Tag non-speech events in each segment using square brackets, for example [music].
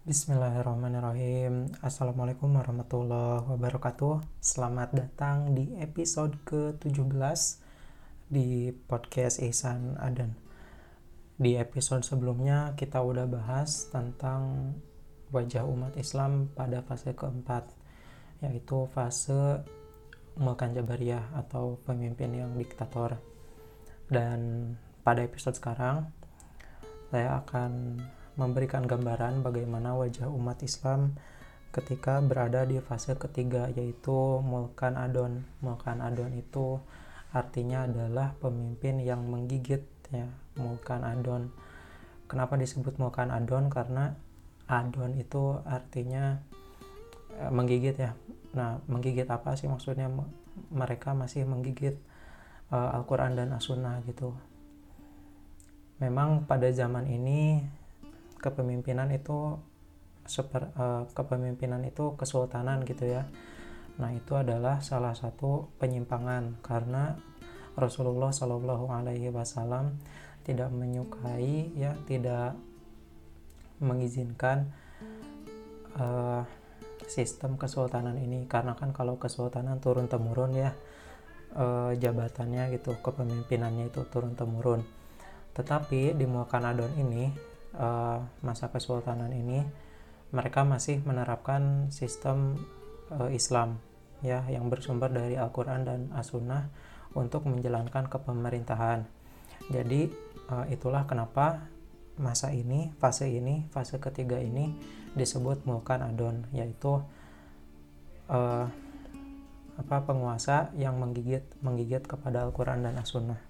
Bismillahirrahmanirrahim. Assalamualaikum warahmatullahi wabarakatuh. Selamat datang di episode ke-17 di podcast Ihsan Adan. Di episode sebelumnya kita udah bahas tentang wajah umat Islam pada fase keempat yaitu fase Mulkan Jabariyah atau pemimpin yang diktator. Dan pada episode sekarang saya akan memberikan gambaran bagaimana wajah umat Islam ketika berada di fase ketiga yaitu Mulkan Adon. Mulkan Adon itu artinya adalah pemimpin yang menggigit ya, Mulkan Adon. Kenapa disebut Mulkan Adon? Karena Adon itu artinya e, menggigit ya. Nah, menggigit apa sih maksudnya? Mereka masih menggigit uh, Al-Quran dan As-Sunnah gitu memang pada zaman ini kepemimpinan itu seper, uh, kepemimpinan itu kesultanan gitu ya. Nah, itu adalah salah satu penyimpangan karena Rasulullah Shallallahu alaihi wasallam tidak menyukai ya, tidak mengizinkan uh, sistem kesultanan ini karena kan kalau kesultanan turun temurun ya uh, jabatannya gitu, kepemimpinannya itu turun temurun tetapi di Mulkanadon ini, uh, masa kesultanan ini, mereka masih menerapkan sistem uh, Islam ya yang bersumber dari Al-Quran dan As-Sunnah untuk menjalankan kepemerintahan. Jadi uh, itulah kenapa masa ini, fase ini, fase ketiga ini disebut Mulkan Adon, yaitu uh, apa penguasa yang menggigit menggigit kepada Al-Quran dan As-Sunnah.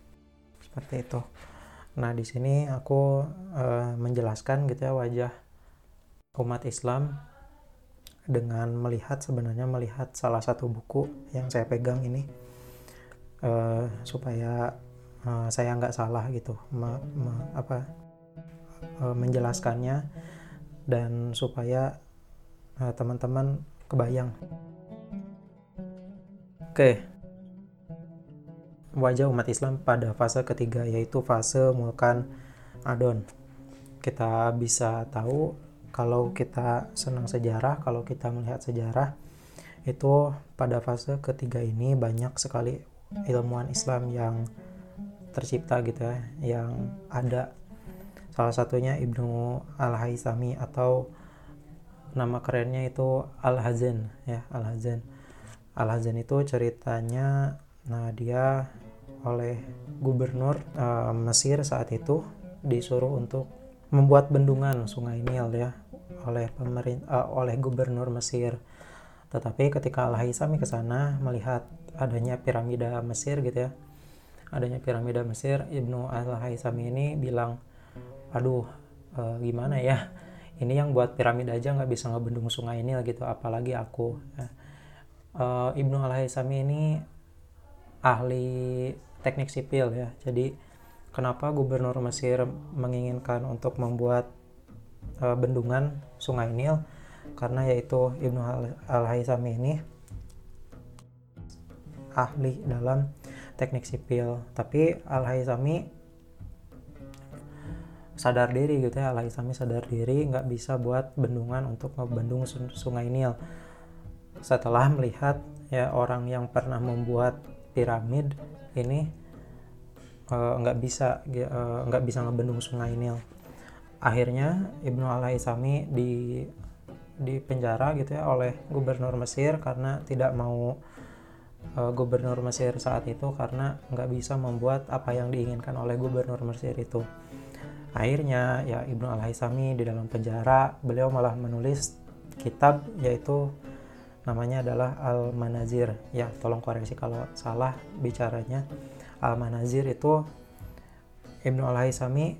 Seperti itu. Nah, di sini aku uh, menjelaskan gitu ya wajah umat Islam dengan melihat sebenarnya melihat salah satu buku yang saya pegang ini uh, supaya uh, saya nggak salah gitu me, me, apa uh, menjelaskannya dan supaya teman-teman kebayang. Oke, wajah umat Islam pada fase ketiga yaitu fase mulkan adon. Kita bisa tahu kalau kita senang sejarah, kalau kita melihat sejarah itu pada fase ketiga ini banyak sekali ilmuwan Islam yang tercipta gitu ya, yang ada salah satunya Ibnu Al-Haisami atau nama kerennya itu Al-Hazan ya, Al-Hazan. Al-Hazan itu ceritanya nah dia oleh gubernur uh, Mesir saat itu disuruh untuk membuat bendungan Sungai Nil ya oleh pemerintah uh, oleh gubernur Mesir. Tetapi ketika Al-Haisami ke sana melihat adanya piramida Mesir gitu ya. Adanya piramida Mesir, Ibnu Al-Haisami ini bilang, "Aduh, uh, gimana ya? Ini yang buat piramida aja nggak bisa ngebendung Sungai Nil gitu, apalagi aku." Uh, Ibnu Al-Haisami ini ahli teknik sipil ya. Jadi kenapa gubernur Mesir menginginkan untuk membuat uh, bendungan Sungai Nil? Karena yaitu Ibnu Al-Haisami ini ahli dalam teknik sipil. Tapi Al-Haisami sadar diri gitu ya Al-Haisami sadar diri nggak bisa buat bendungan untuk membendung sungai Nil setelah melihat ya orang yang pernah membuat piramid ini uh, nggak bisa uh, nggak bisa ngebendung sungai Nil. Akhirnya Ibnu Al-Haisami di di penjara gitu ya oleh gubernur Mesir karena tidak mau uh, gubernur Mesir saat itu karena nggak bisa membuat apa yang diinginkan oleh gubernur Mesir itu. Akhirnya ya Ibnu Al-Haisami di dalam penjara beliau malah menulis kitab yaitu namanya adalah Al-Manazir ya tolong koreksi kalau salah bicaranya Al-Manazir itu Ibnu Al-Haisami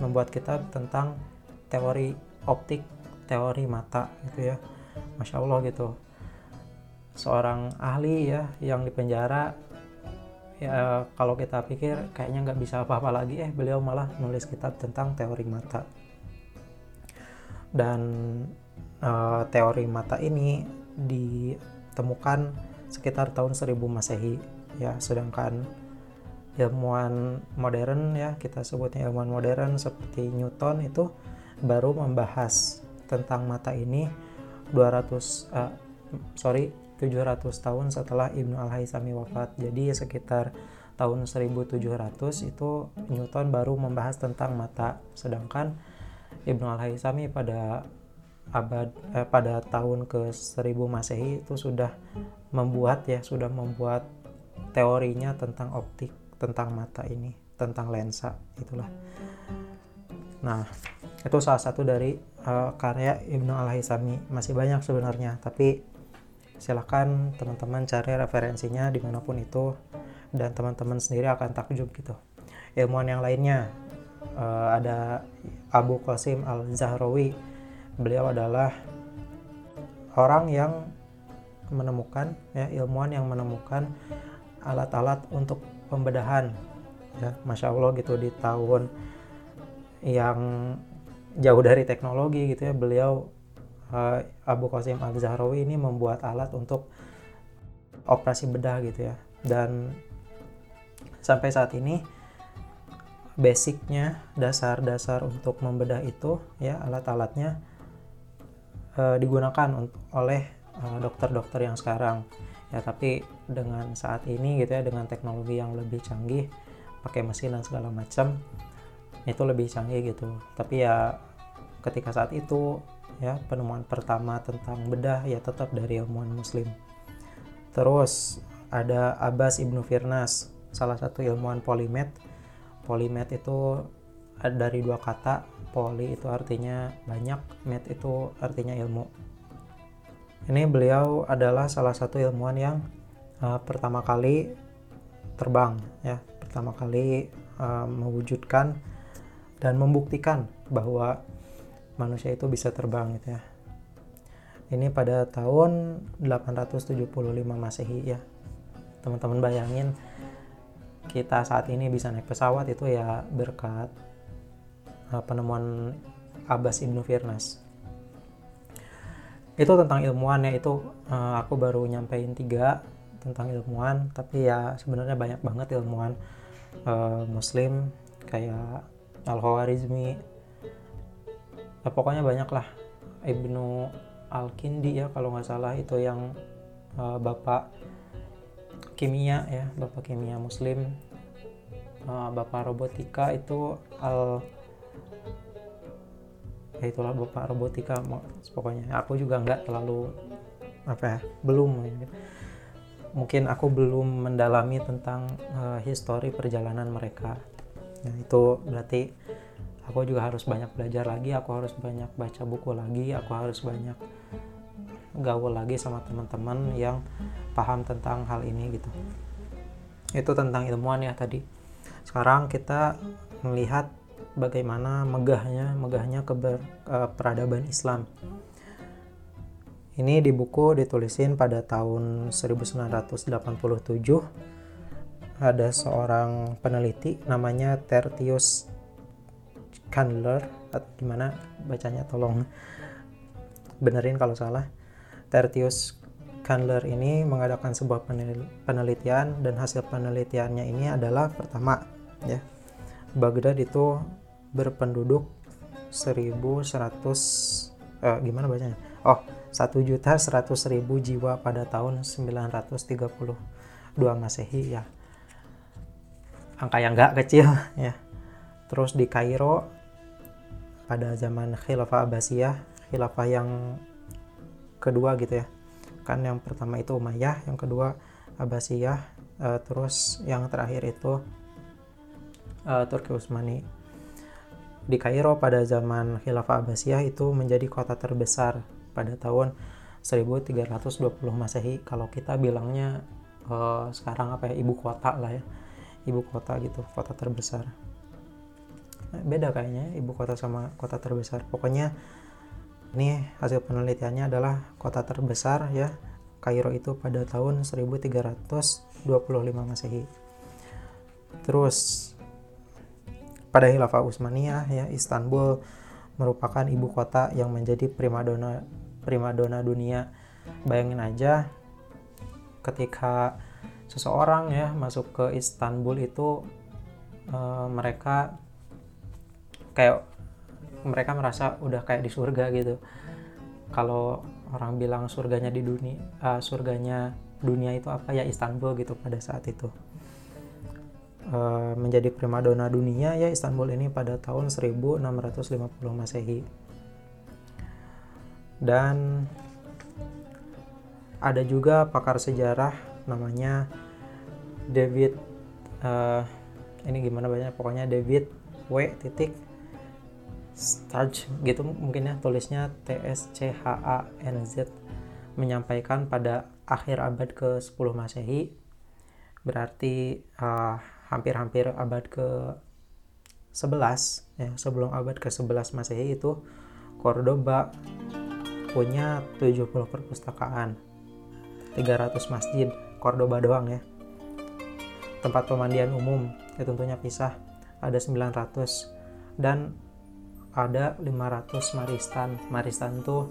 membuat kitab tentang teori optik, teori mata gitu ya. Masya Allah gitu. Seorang ahli ya yang di penjara ya kalau kita pikir kayaknya nggak bisa apa-apa lagi eh beliau malah nulis kitab tentang teori mata dan uh, teori mata ini ditemukan sekitar tahun 1000 masehi ya sedangkan ilmuwan modern ya kita sebutnya ilmuwan modern seperti Newton itu baru membahas tentang mata ini 200 uh, sorry 700 tahun setelah Ibnu Al-Haisami wafat. Jadi sekitar tahun 1700 itu Newton baru membahas tentang mata. Sedangkan Ibnu Al-Haisami pada abad eh, pada tahun ke 1000 Masehi itu sudah membuat ya, sudah membuat teorinya tentang optik, tentang mata ini, tentang lensa itulah. Nah, itu salah satu dari uh, karya Ibnu Al-Haisami. Masih banyak sebenarnya, tapi silahkan teman-teman cari referensinya di mana pun itu dan teman-teman sendiri akan takjub gitu ilmuwan yang lainnya uh, ada Abu Qasim Al-Zahrawi beliau adalah orang yang menemukan ya ilmuwan yang menemukan alat-alat untuk pembedahan ya masya Allah gitu di tahun yang jauh dari teknologi gitu ya beliau uh, Abu Qasim Al Zahrawi ini membuat alat untuk operasi bedah gitu ya. Dan sampai saat ini basicnya dasar-dasar untuk membedah itu ya alat-alatnya uh, digunakan oleh eh, dokter-dokter uh, yang sekarang. Ya tapi dengan saat ini gitu ya dengan teknologi yang lebih canggih pakai mesin dan segala macam itu lebih canggih gitu. Tapi ya ketika saat itu ya penemuan pertama tentang bedah ya tetap dari ilmuwan muslim. Terus ada Abbas ibnu Firnas salah satu ilmuwan polimet. Polimet itu dari dua kata poli itu artinya banyak met itu artinya ilmu ini beliau adalah salah satu ilmuwan yang uh, pertama kali terbang ya pertama kali uh, mewujudkan dan membuktikan bahwa manusia itu bisa terbang gitu ya. Ini pada tahun 875 Masehi ya. Teman-teman bayangin kita saat ini bisa naik pesawat itu ya berkat penemuan Abbas Ibnu Firnas. Itu tentang ilmuwan ya itu uh, aku baru nyampein tiga tentang ilmuwan tapi ya sebenarnya banyak banget ilmuwan uh, muslim kayak Al-Khawarizmi ya, pokoknya banyak lah Ibnu Al-Kindi ya kalau nggak salah itu yang uh, bapak kimia ya bapak kimia muslim uh, bapak robotika itu al ya itulah bapak robotika pokoknya. Aku juga nggak terlalu apa ya belum mungkin. Aku belum mendalami tentang uh, histori perjalanan mereka. Nah itu berarti aku juga harus banyak belajar lagi aku harus banyak baca buku lagi aku harus banyak gaul lagi sama teman-teman yang paham tentang hal ini gitu. Itu tentang ilmuwan ya tadi. Sekarang kita melihat bagaimana megahnya megahnya keber, uh, peradaban Islam. Ini di buku ditulisin pada tahun 1987 ada seorang peneliti namanya Tertius Candler gimana? Bacanya tolong benerin kalau salah. Tertius Candler ini mengadakan sebuah penelitian dan hasil penelitiannya ini adalah pertama ya. Baghdad itu berpenduduk 1100 eh, gimana bacanya oh 1 juta 100 ribu jiwa pada tahun 932 Masehi ya angka yang nggak kecil [laughs] ya terus di Kairo pada zaman khilafah Abbasiyah, khilafah yang kedua gitu ya. Kan yang pertama itu Umayyah, yang kedua Abbasiyah, uh, terus yang terakhir itu uh, Turki Utsmani. Di Kairo pada zaman khilafah Abbasiyah itu menjadi kota terbesar pada tahun 1320 Masehi. Kalau kita bilangnya uh, sekarang apa ya ibu kota lah ya. Ibu kota gitu, kota terbesar beda kayaknya ibu kota sama kota terbesar pokoknya ini hasil penelitiannya adalah kota terbesar ya Kairo itu pada tahun 1325 Masehi terus pada Khilafah Utsmaniyah ya Istanbul merupakan ibu kota yang menjadi primadona primadona dunia. Bayangin aja ketika seseorang ya masuk ke Istanbul itu e, mereka kayak mereka merasa udah kayak di surga gitu. Kalau orang bilang surganya di dunia uh, surganya dunia itu apa? Ya Istanbul gitu pada saat itu uh, menjadi primadona dunia ya Istanbul ini pada tahun 1650 Masehi. Dan ada juga pakar sejarah namanya David uh, ini gimana banyak pokoknya David W. Titik Starch gitu mungkin ya tulisnya T S C H A N Z menyampaikan pada akhir abad ke-10 Masehi. Berarti uh, hampir-hampir abad ke 11 ya sebelum abad ke-11 Masehi itu Cordoba punya 70 perpustakaan 300 masjid Cordoba doang ya. Tempat pemandian umum ya tentunya pisah ada 900 dan ada 500 maristan. Maristan tuh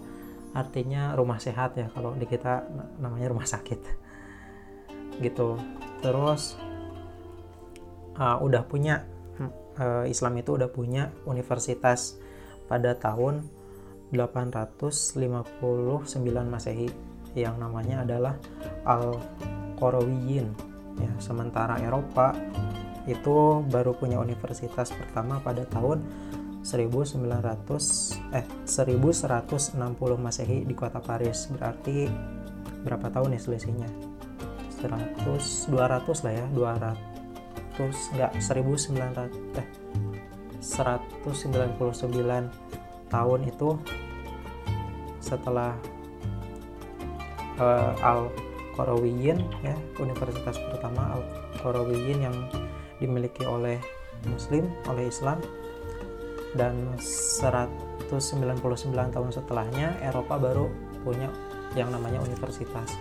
artinya rumah sehat ya kalau di kita namanya rumah sakit. Gitu. Terus uh, udah punya uh, Islam itu udah punya universitas pada tahun 859 Masehi yang namanya adalah Al-Qarawiyyin ya sementara Eropa itu baru punya universitas pertama pada tahun 1900 eh 1160 Masehi di kota Paris. Berarti berapa tahun ya selisihnya? 100 200 lah ya 200 enggak 1900 eh 199 tahun itu setelah uh, Al Qarawiyyin ya universitas pertama Al Qarawiyyin yang dimiliki oleh Muslim oleh Islam dan 199 tahun setelahnya Eropa baru punya yang namanya universitas.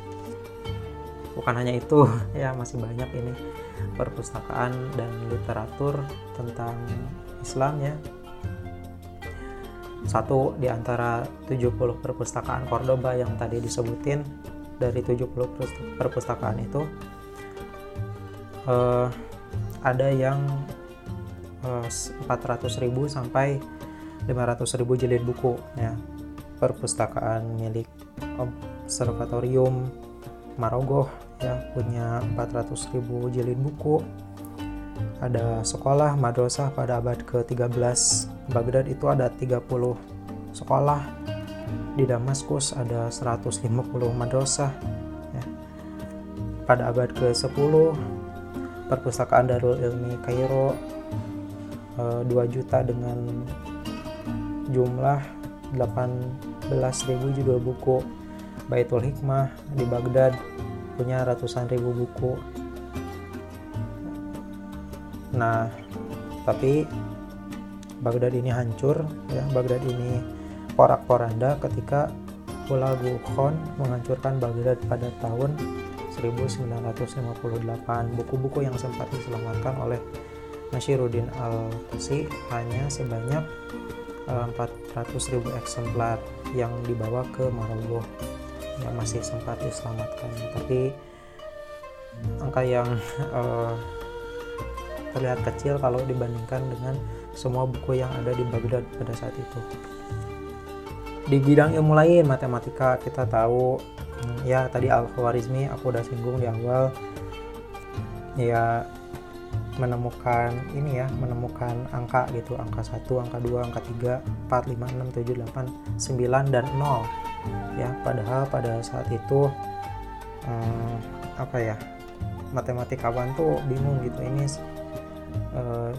Bukan hanya itu [laughs] ya masih banyak ini perpustakaan dan literatur tentang Islam ya. Satu di antara 70 perpustakaan Cordoba yang tadi disebutin dari 70 perpustakaan itu uh, ada yang eh, 400.000 sampai 500.000 jilid buku ya. Perpustakaan milik observatorium Marogoh ya punya 400.000 jilid buku. Ada sekolah madrasah pada abad ke-13 Baghdad itu ada 30 sekolah. Di Damaskus ada 150 madrasah ya. pada abad ke-10 perpustakaan Darul Ilmi Kairo e, eh, 2 juta dengan jumlah 18.000 judul buku. Baitul Hikmah di Baghdad punya ratusan ribu buku. Nah tapi Baghdad ini hancur ya. Baghdad ini porak-poranda ketika Hulagu Khan menghancurkan Baghdad pada tahun 1958 buku-buku yang sempat diselamatkan oleh Nashiruddin Al-Tusi hanya sebanyak 400.000 eh, eksemplar yang dibawa ke Maroko yang masih sempat diselamatkan. Tapi angka yang uh, terlihat kecil kalau dibandingkan dengan semua buku yang ada di Baghdad pada saat itu. Di bidang ilmu lain matematika kita tahu hmm, ya tadi Al-Khwarizmi aku udah singgung di awal ya menemukan ini ya menemukan angka gitu angka 1, angka 2, angka 3, 4, 5, 6, 7, 8, 9 dan 0 ya padahal pada saat itu hmm, apa ya matematikawan tuh bingung gitu ini uh,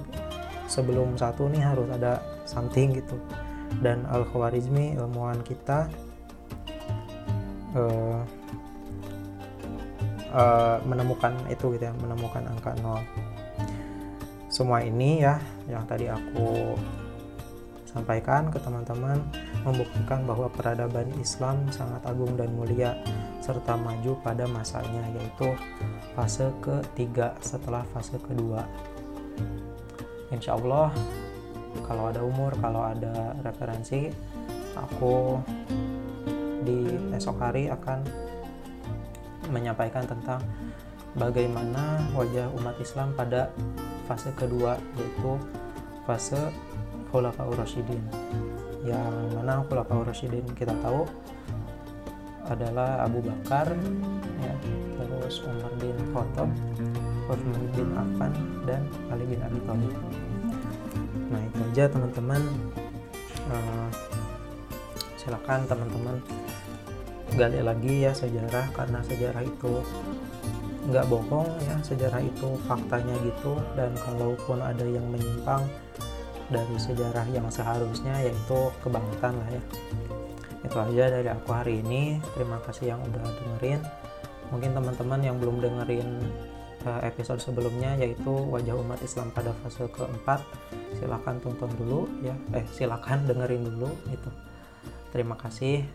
sebelum satu nih harus ada something gitu. Dan al khwarizmi ilmuwan kita uh, uh, menemukan itu gitu ya menemukan angka nol. Semua ini ya yang tadi aku sampaikan ke teman-teman membuktikan bahwa peradaban Islam sangat agung dan mulia serta maju pada masanya yaitu fase ketiga setelah fase kedua. Insya Allah kalau ada umur kalau ada referensi aku di esok hari akan menyampaikan tentang bagaimana wajah umat Islam pada fase kedua yaitu fase Khulafaur Rasyidin. Yang mana Khulafaur Rasyidin kita tahu adalah Abu Bakar ya terus Umar bin Khattab Utsman bin Affan dan Ali bin Abi Thalib. Nah itu aja teman-teman. Uh, silakan teman-teman gali lagi ya sejarah karena sejarah itu nggak bohong ya. Sejarah itu faktanya gitu dan kalaupun ada yang menyimpang dari sejarah yang seharusnya yaitu kebangetan lah ya. Itu aja dari aku hari ini. Terima kasih yang udah dengerin. Mungkin teman-teman yang belum dengerin eh, episode sebelumnya yaitu wajah umat Islam pada fase keempat silahkan tonton dulu ya. Eh silahkan [laughs] dengerin dulu itu terima kasih.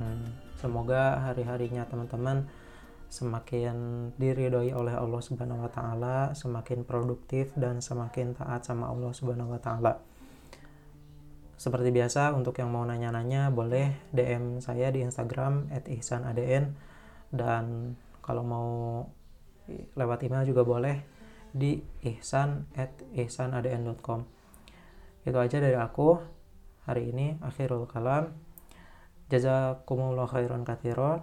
Hmm, semoga hari-harinya teman-teman semakin diridhoi oleh Allah Subhanahu wa taala, semakin produktif dan semakin taat sama Allah Subhanahu wa taala. Seperti biasa untuk yang mau nanya-nanya boleh DM saya di Instagram @ihsanadn dan kalau mau lewat email juga boleh di ihsan@ihsanadn.com. Itu aja dari aku hari ini akhirul kalam. Jazakumullah khairan katsiran.